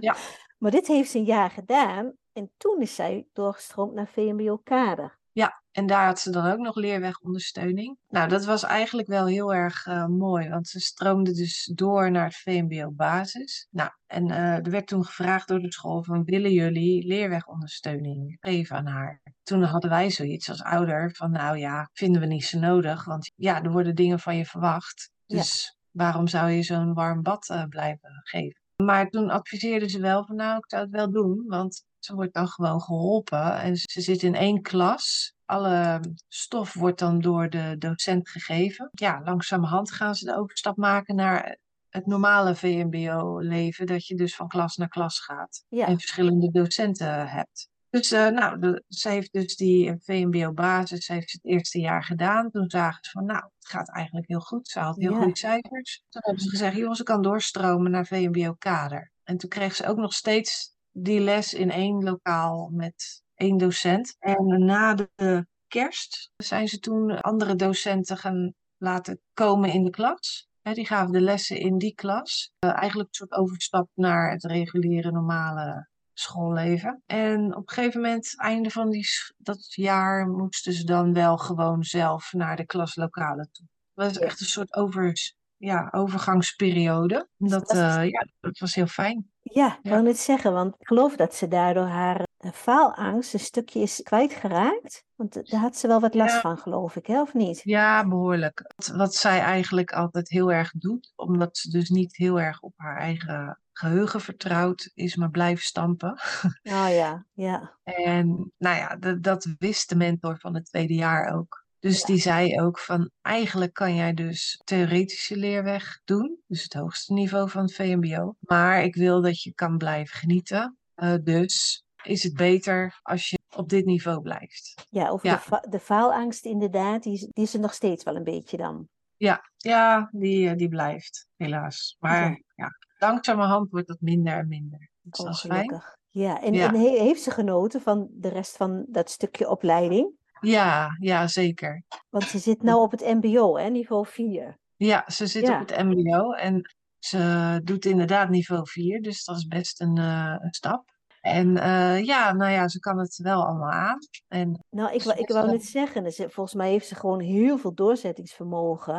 Ja. maar dit heeft ze een jaar gedaan en toen is zij doorgestroomd naar VMBO kader. Ja, en daar had ze dan ook nog leerwegondersteuning. Nou, dat was eigenlijk wel heel erg uh, mooi, want ze stroomde dus door naar het VMBO basis. Nou, en uh, er werd toen gevraagd door de school van willen jullie leerwegondersteuning geven aan haar? Toen hadden wij zoiets als ouder van nou ja, vinden we niet zo nodig, want ja, er worden dingen van je verwacht. Dus waarom zou je zo'n warm bad uh, blijven geven? Maar toen adviseerden ze wel van nou, ik zou het wel doen, want ze wordt dan gewoon geholpen en ze zit in één klas. Alle stof wordt dan door de docent gegeven. Ja, langzamerhand gaan ze de overstap maken naar het normale VMBO-leven. Dat je dus van klas naar klas gaat en verschillende docenten hebt. Dus uh, nou, de, ze heeft dus die VMBO-basis, heeft het eerste jaar gedaan. Toen zagen ze van, nou, het gaat eigenlijk heel goed. Ze had heel ja. goede cijfers. Toen hebben ze gezegd, jongens, ze kan doorstromen naar VMBO-kader. En toen kreeg ze ook nog steeds die les in één lokaal met één docent. En na de kerst zijn ze toen andere docenten gaan laten komen in de klas. die gaven de lessen in die klas. Uh, eigenlijk een soort overstap naar het reguliere normale schoolleven. En op een gegeven moment, einde van die, dat jaar, moesten ze dan wel gewoon zelf naar de klaslokalen toe. Dat was echt een soort over, ja, overgangsperiode. Dat, uh, ja, dat was heel fijn. Ja, ik wou net zeggen, want ik geloof dat ze daardoor haar uh, faalangst een stukje is kwijtgeraakt. Want daar had ze wel wat last Ja. van, geloof ik, hè? of niet? Ja, behoorlijk. Wat, wat zij eigenlijk altijd heel erg doet, omdat ze dus niet heel erg op haar eigen geheugen vertrouwt, is maar blijven stampen. Oh ja, ja. En nou ja, dat wist de mentor van het tweede jaar ook. Dus die zei ook van, eigenlijk kan jij dus theoretische leerweg doen, dus het hoogste niveau van het VMBO. Maar ik wil dat je kan blijven genieten. Eh, dus is het beter als je op dit niveau blijft. Ja, Ja. De, fa- de faalangst inderdaad, die, is- die is er nog steeds wel een beetje dan. Ja, ja die, eh, die blijft, helaas. Maar Ja. ja, langzamerhand wordt dat minder en minder. Dus Oh, dat is fijn. gelukkig. Ja, en, Ja. en he- heeft ze genoten van de rest van dat stukje opleiding? Ja, ja, zeker. Want ze zit nou op het mbo, hè, niveau 4. Ja, ze zit Ja. op het MBO en ze doet inderdaad niveau 4, dus dat is best een, eh, een stap. En eh, ja, nou ja, ze kan het wel allemaal aan. En Nou, ik, ik wou net zeggen, dus, eh, volgens mij heeft ze gewoon heel veel doorzettingsvermogen.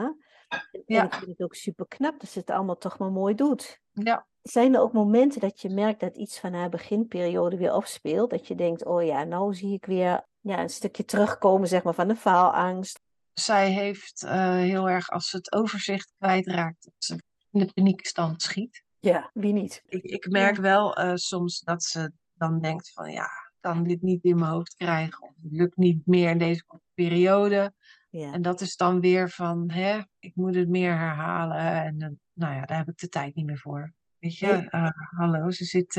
En, en Ja. ik vind het ook super knap dat ze het allemaal toch maar mooi doet. ja, Zijn er ook momenten dat je merkt dat iets van haar beginperiode weer opspeelt? Dat je denkt, oh ja, nou zie ik weer ja, een stukje terugkomen zeg maar, van de faalangst. zij heeft eh, heel erg, als ze het overzicht kwijtraakt, dat ze in de paniekstand schiet. Ja, wie niet? Ik, ik merk wel eh, soms dat ze dan denkt van ja, ik kan dit niet in mijn hoofd krijgen. Of het lukt niet meer in deze periode. Ja. En dat is dan weer van, hè, ik moet het meer herhalen. En dan, nou ja, daar heb ik de tijd niet meer voor. Weet je, eh, hallo, ze zit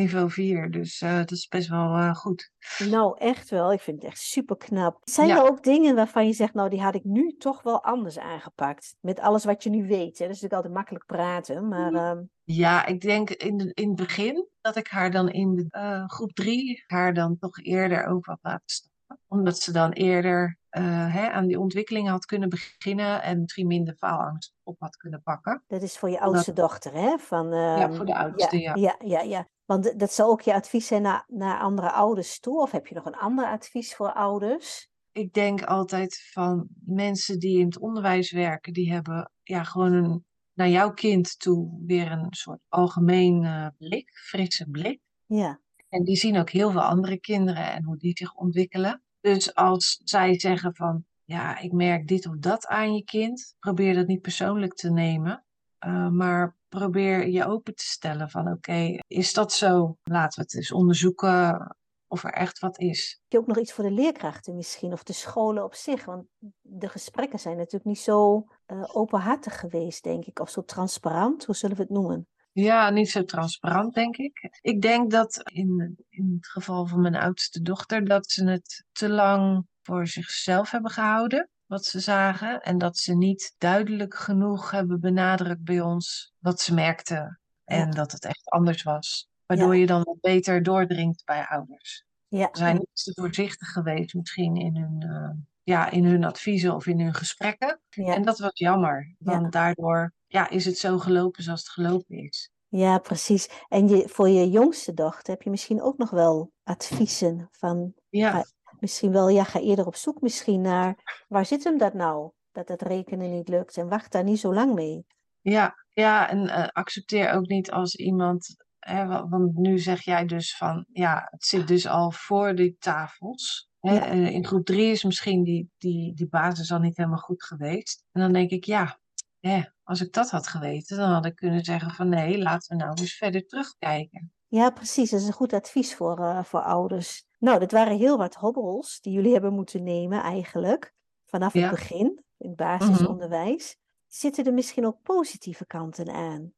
niveau 4, dus eh, dat is best wel eh, goed. Nou, echt wel. Ik vind het echt super knap. Zijn Ja. er ook dingen waarvan je zegt, nou, die had ik nu toch wel anders aangepakt? Met alles wat je nu weet. Hè? Dat is natuurlijk altijd makkelijk praten, maar ehm, Ja, ik denk in, in het begin dat ik haar dan in de eh, groep 3 haar dan toch eerder ook wat laten stappen. Omdat ze dan eerder eh, hè, aan die ontwikkeling had kunnen beginnen en misschien minder faalangst op had kunnen pakken. dat is voor je oudste dochter, hè? Van, Ja, ehm, voor de oudste, ja. Ja, ja, ja. Want dat zou ook je advies zijn naar, naar andere ouders toe? Of heb je nog een ander advies voor ouders? Ik denk altijd van mensen die in het onderwijs werken, die hebben ja, gewoon een, naar jouw kind toe weer een soort algemeen eh, blik, frisse blik. Ja, En die zien ook heel veel andere kinderen en hoe die zich ontwikkelen. Dus als zij zeggen van, ja, ik merk dit of dat aan je kind, probeer dat niet persoonlijk te nemen. eh, maar probeer je open te stellen van, oké, is dat zo? Laten we het eens onderzoeken of er echt wat is. ook nog iets voor de leerkrachten misschien? Of de scholen op zich? Want de gesprekken zijn natuurlijk niet zo eh, openhartig geweest, denk ik. Of zo transparant, hoe zullen we het noemen? Ja, niet zo transparant, denk ik. Ik denk dat in, in het geval van mijn oudste dochter, dat ze het te lang voor zichzelf hebben gehouden, wat ze zagen. En dat ze niet duidelijk genoeg hebben benadrukt bij ons wat ze merkten. En Ja. dat het echt anders was. Waardoor je dan wat beter doordringt bij ouders. Ja, Ze zijn iets te voorzichtig geweest misschien in hun, eh, ja, in hun adviezen of in hun gesprekken. En dat was jammer, want daardoor ja, is het zo gelopen zoals het gelopen is. Ja, precies. En je, voor je jongste dochter heb je misschien ook nog wel adviezen van Ja, Ga- misschien wel, ja, ga eerder op zoek misschien naar waar zit hem dat nou? Dat het rekenen niet lukt en wacht daar niet zo lang mee. ja, ja en eh, accepteer ook niet als iemand, hè, wa- want nu zeg jij dus van, ja, het zit dus al voor die tafels. Hè, Ja. eh, in groep drie is misschien die, die, die basis al niet helemaal goed geweest. En dan denk ik, ja, hè, als ik dat had geweten, dan had ik kunnen zeggen van nee, laten we nou eens verder terugkijken. Ja, precies. Dat is een goed advies voor, eh, voor ouders. Nou, dat waren heel wat hobbels die jullie hebben moeten nemen eigenlijk. Vanaf het begin, in het basisonderwijs. Zitten er misschien ook positieve kanten aan?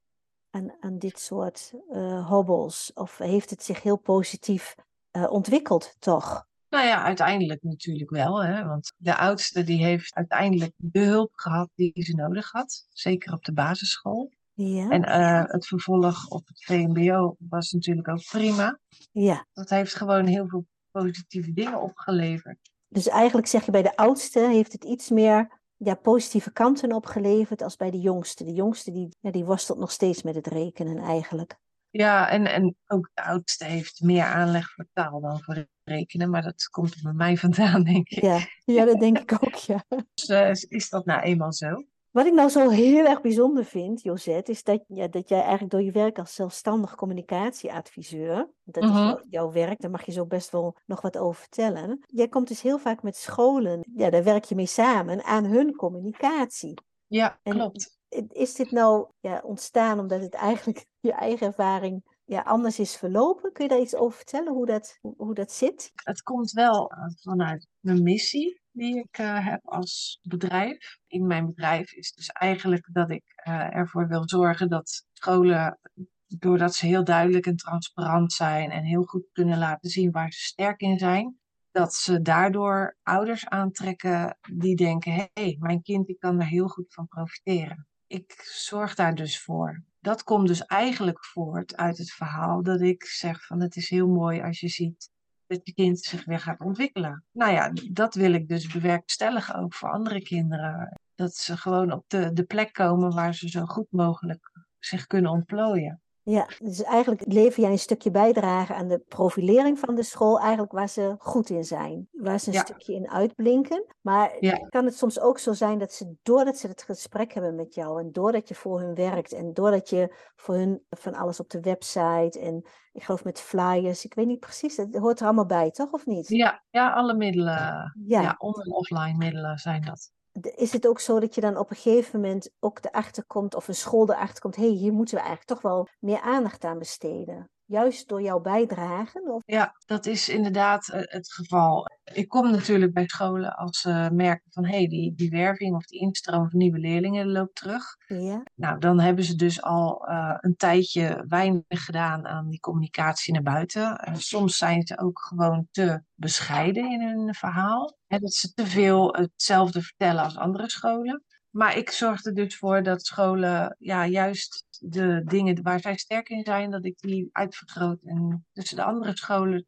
Aan, aan dit soort eh, hobbels? Of heeft het zich heel positief eh, ontwikkeld, toch? Nou ja, uiteindelijk natuurlijk wel, hè? want de oudste die heeft uiteindelijk de hulp gehad die ze nodig had, zeker op de basisschool. Ja, En eh, het vervolg op het VMBO was natuurlijk ook prima. ja. Dat heeft gewoon heel veel positieve dingen opgeleverd. Dus eigenlijk zeg je bij de oudste heeft het iets meer ja, positieve kanten opgeleverd als bij de jongste. De jongste die, ja, die worstelt nog steeds met het rekenen eigenlijk. Ja, en, en ook de oudste heeft meer aanleg voor taal dan voor rekenen, maar dat komt er bij mij vandaan, denk ik. Ja, ja dat denk ik ook, ja. Dus eh, is dat nou eenmaal zo? Wat ik nou zo heel erg bijzonder vind, Josette, is dat, ja, dat jij eigenlijk door je werk als zelfstandig communicatieadviseur, dat is Mhm. jou- jouw werk, daar mag je zo best wel nog wat over vertellen. Jij komt dus heel vaak met scholen, ja, daar werk je mee samen aan hun communicatie. Ja, En- klopt. Is dit nou ja, ontstaan omdat het eigenlijk je eigen ervaring ja, anders is verlopen? Kun je daar iets over vertellen, hoe dat, hoe, dat zit? Het komt wel eh, vanuit mijn missie die ik eh, heb als bedrijf. In mijn bedrijf is dus eigenlijk dat ik eh, ervoor wil zorgen dat scholen, doordat ze heel duidelijk en transparant zijn en heel goed kunnen laten zien waar ze sterk in zijn, dat ze daardoor ouders aantrekken die denken: hé, hey, mijn kind kan er heel goed van profiteren. Ik zorg daar dus voor. Dat komt dus eigenlijk voort uit het verhaal dat ik zeg van het is heel mooi als je ziet dat je kind zich weer gaat ontwikkelen. Nou ja, dat wil ik dus bewerkstelligen ook voor andere kinderen. Dat ze gewoon op de, de plek komen waar ze zo goed mogelijk zich kunnen ontplooien. Ja, dus eigenlijk lever jij een stukje bijdrage aan de profilering van de school, eigenlijk waar ze goed in zijn, waar ze een Ja. stukje in uitblinken. Maar Ja. kan het soms ook zo zijn dat ze, doordat ze het gesprek hebben met jou en doordat je voor hun werkt en doordat je voor hun van alles op de website en ik geloof met flyers, ik weet niet precies, dat hoort er allemaal bij, toch of niet? Ja, ja alle middelen, Ja. ja. on- en offline middelen zijn dat. Is het ook zo dat je dan op een gegeven moment ook erachter komt, of een school erachter komt, hé, hey, hier moeten we eigenlijk toch wel meer aandacht aan besteden? Juist door jouw bijdragen? Of... Ja, dat is inderdaad eh, het geval. Ik kom natuurlijk bij scholen als ze merken van hé, hey, die, die werving of die instroom van nieuwe leerlingen loopt terug. Ja, Nou, dan hebben ze dus al eh, een tijdje weinig gedaan aan die communicatie naar buiten. En soms zijn ze ook gewoon te bescheiden in hun verhaal. Hè, dat ze te veel hetzelfde vertellen als andere scholen. Maar ik zorg er dus voor dat scholen ja, juist de dingen waar zij sterk in zijn, dat ik die uitvergroot en tussen de andere scholen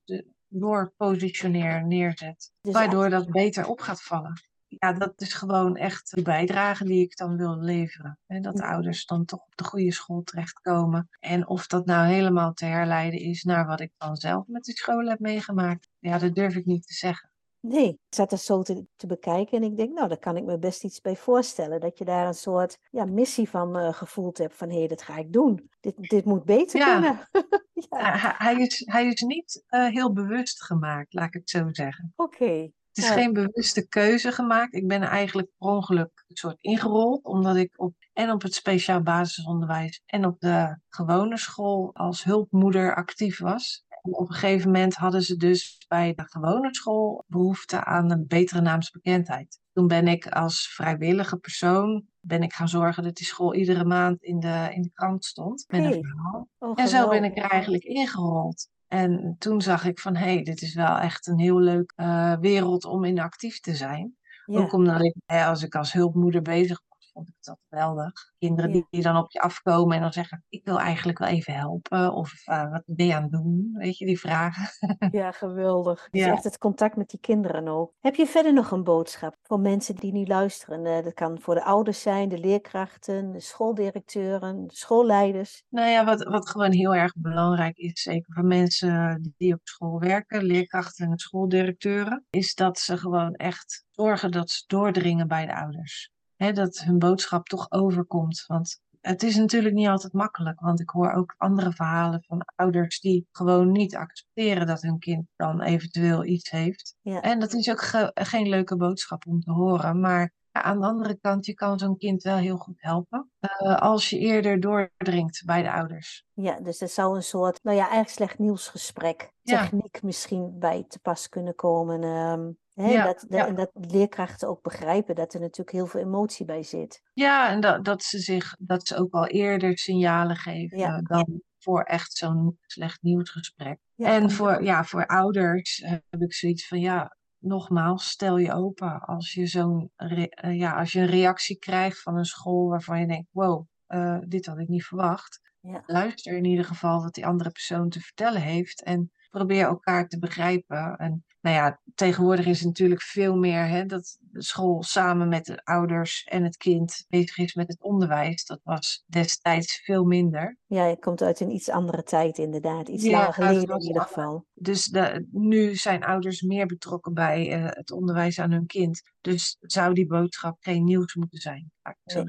door positioneer, neerzet. Dus waardoor dat beter op gaat vallen. Ja, dat is gewoon echt de bijdrage die ik dan wil leveren. En dat ouders dan toch op de goede school terechtkomen. En of dat nou helemaal te herleiden is naar wat ik dan zelf met die scholen heb meegemaakt. Ja, dat durf ik niet te zeggen. Nee, ik zat er zo te, te bekijken en ik denk, nou, daar kan ik me best iets bij voorstellen. Dat je daar een soort ja, missie van eh, gevoeld hebt van, hé, hey, dat ga ik doen. Dit, dit moet beter Ja. kunnen. ja, Hij, hij is, hij is niet eh, heel bewust gemaakt, laat ik het zo zeggen. oké. Het is Ja. geen bewuste keuze gemaakt. Ik ben eigenlijk per ongeluk een soort ingerold, omdat ik op, en op het speciaal basisonderwijs en op de gewone school als hulpmoeder actief was. Op een gegeven moment hadden ze dus bij de gewone school behoefte aan een betere naamsbekendheid. Toen ben ik als vrijwillige persoon ben ik gaan zorgen dat die school iedere maand in de, in de krant stond met een verhaal. Oh, En zo ben ik er eigenlijk ingerold. En toen zag ik van, hé, hey, dit is wel echt een heel leuk eh, wereld om in actief te zijn. Ja, Ook omdat ik, hè, als ik als hulpmoeder bezig was vond ik dat geweldig. Kinderen die, die dan op je afkomen en dan zeggen, ik wil eigenlijk wel even helpen. Of uh, wat ben je aan het doen? Weet je, die vragen. Ja, geweldig. Dus ja. echt het contact met die kinderen ook. Heb je verder nog een boodschap voor mensen die nu luisteren? Uh, dat kan voor de ouders zijn, de leerkrachten, de schooldirecteuren, de schoolleiders. Nou ja, wat, wat gewoon heel erg belangrijk is, zeker voor mensen die op school werken, leerkrachten en schooldirecteuren, is dat ze gewoon echt zorgen dat ze doordringen bij de ouders. Dat hun boodschap toch overkomt. Want het is natuurlijk niet altijd makkelijk, want ik hoor ook andere verhalen van ouders die gewoon niet accepteren dat hun kind dan eventueel iets heeft. Ja. En dat is ook ge geen leuke boodschap om te horen, maar aan de andere kant, je kan zo'n kind wel heel goed helpen uh, als je eerder doordringt bij de ouders. Ja, dus er zou een soort, nou ja, eigenlijk slecht nieuwsgesprek, ja. techniek misschien bij te pas kunnen komen. Um, hè, ja, dat, dat, ja. En dat leerkrachten ook begrijpen dat er natuurlijk heel veel emotie bij zit. Ja, en dat, dat, ze, zich, dat ze ook al eerder signalen geven dan voor echt zo'n slecht nieuwsgesprek. en voor, ja, voor ouders heb ik zoiets van, ja, nogmaals, stel je open als je zo'n uh, ja, als je een reactie krijgt van een school waarvan je denkt, wow, uh, dit had ik niet verwacht. Luister in ieder geval wat die andere persoon te vertellen heeft en probeer elkaar te begrijpen. En nou ja, tegenwoordig is het natuurlijk veel meer hè, dat de school samen met de ouders en het kind bezig is met het onderwijs. Dat was destijds veel minder. Ja, je komt uit een iets andere tijd inderdaad. Iets ja, langer geleden in ieder geval. Dus de, nu zijn ouders meer betrokken bij uh, het onderwijs aan hun kind. Dus zou die boodschap geen nieuws moeten zijn. Nee.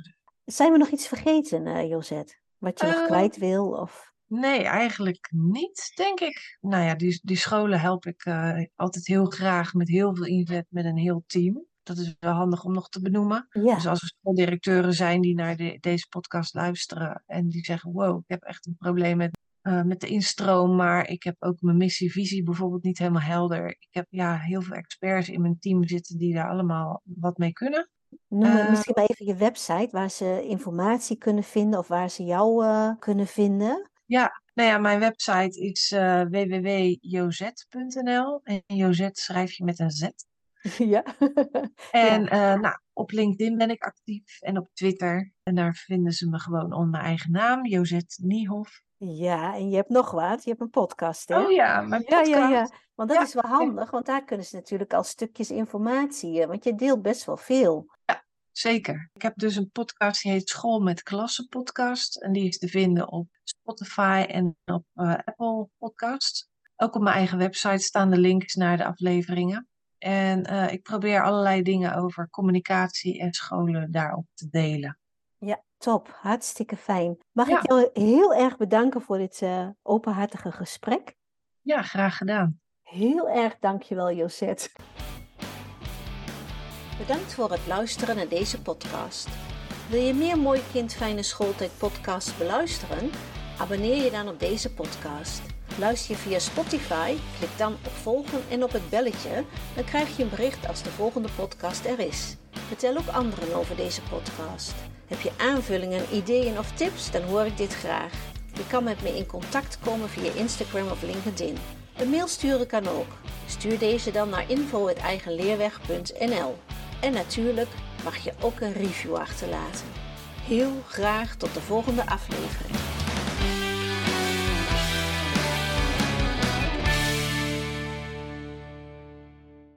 Zijn we nog iets vergeten, uh, Josette? Wat je uh, nog kwijt wil? Of... Nee, eigenlijk niet, denk ik. Nou ja, die, die scholen help ik uh, altijd heel graag met heel veel inzet met een heel team. Dat is wel handig om nog te benoemen. Ja. Dus als er schooldirecteuren zijn die naar de, deze podcast luisteren en die zeggen: Wow, ik heb echt een probleem met, uh, met de instroom, maar ik heb ook mijn missie-visie bijvoorbeeld niet helemaal helder. Ik heb ja, heel veel experts in mijn team zitten die daar allemaal wat mee kunnen. Noem uh, misschien maar even je website waar ze informatie kunnen vinden of waar ze jou uh, kunnen vinden. Ja, nou ja, mijn website is uh, www.jozet.nl. En Jozet schrijf je met een Z. Ja. en ja. Uh, nou, op LinkedIn ben ik actief en op Twitter. En daar vinden ze me gewoon onder mijn eigen naam, Jozet Niehoff. Ja, en je hebt nog wat. Je hebt een podcast, hè? Oh ja, mijn podcast. Ja, ja, ja. Want dat ja. is wel handig, want daar kunnen ze natuurlijk al stukjes informatie... Want je deelt best wel veel. Ja, zeker. Ik heb dus een podcast die heet School met Klassen podcast. En die is te vinden op Spotify en op uh, Apple Podcasts. Ook op mijn eigen website staan de links naar de afleveringen. En uh, ik probeer allerlei dingen over communicatie en scholen daarop te delen. Ja, top. Hartstikke fijn. Mag ja. ik jou heel erg bedanken voor dit uh, openhartige gesprek? Ja, graag gedaan. Heel erg dankjewel, Josette. Bedankt voor het luisteren naar deze podcast. Wil je meer Mooi Kind Fijne Schooltijd podcast beluisteren? Abonneer je dan op deze podcast. Luister je via Spotify? Klik dan op volgen en op het belletje. Dan krijg je een bericht als de volgende podcast er is. Vertel ook anderen over deze podcast. Heb je aanvullingen, ideeën of tips? Dan hoor ik dit graag. Je kan met me in contact komen via Instagram of LinkedIn. Een mail sturen kan ook. Stuur deze dan naar info.eigenleerweg.nl En natuurlijk mag je ook een review achterlaten. Heel graag tot de volgende aflevering.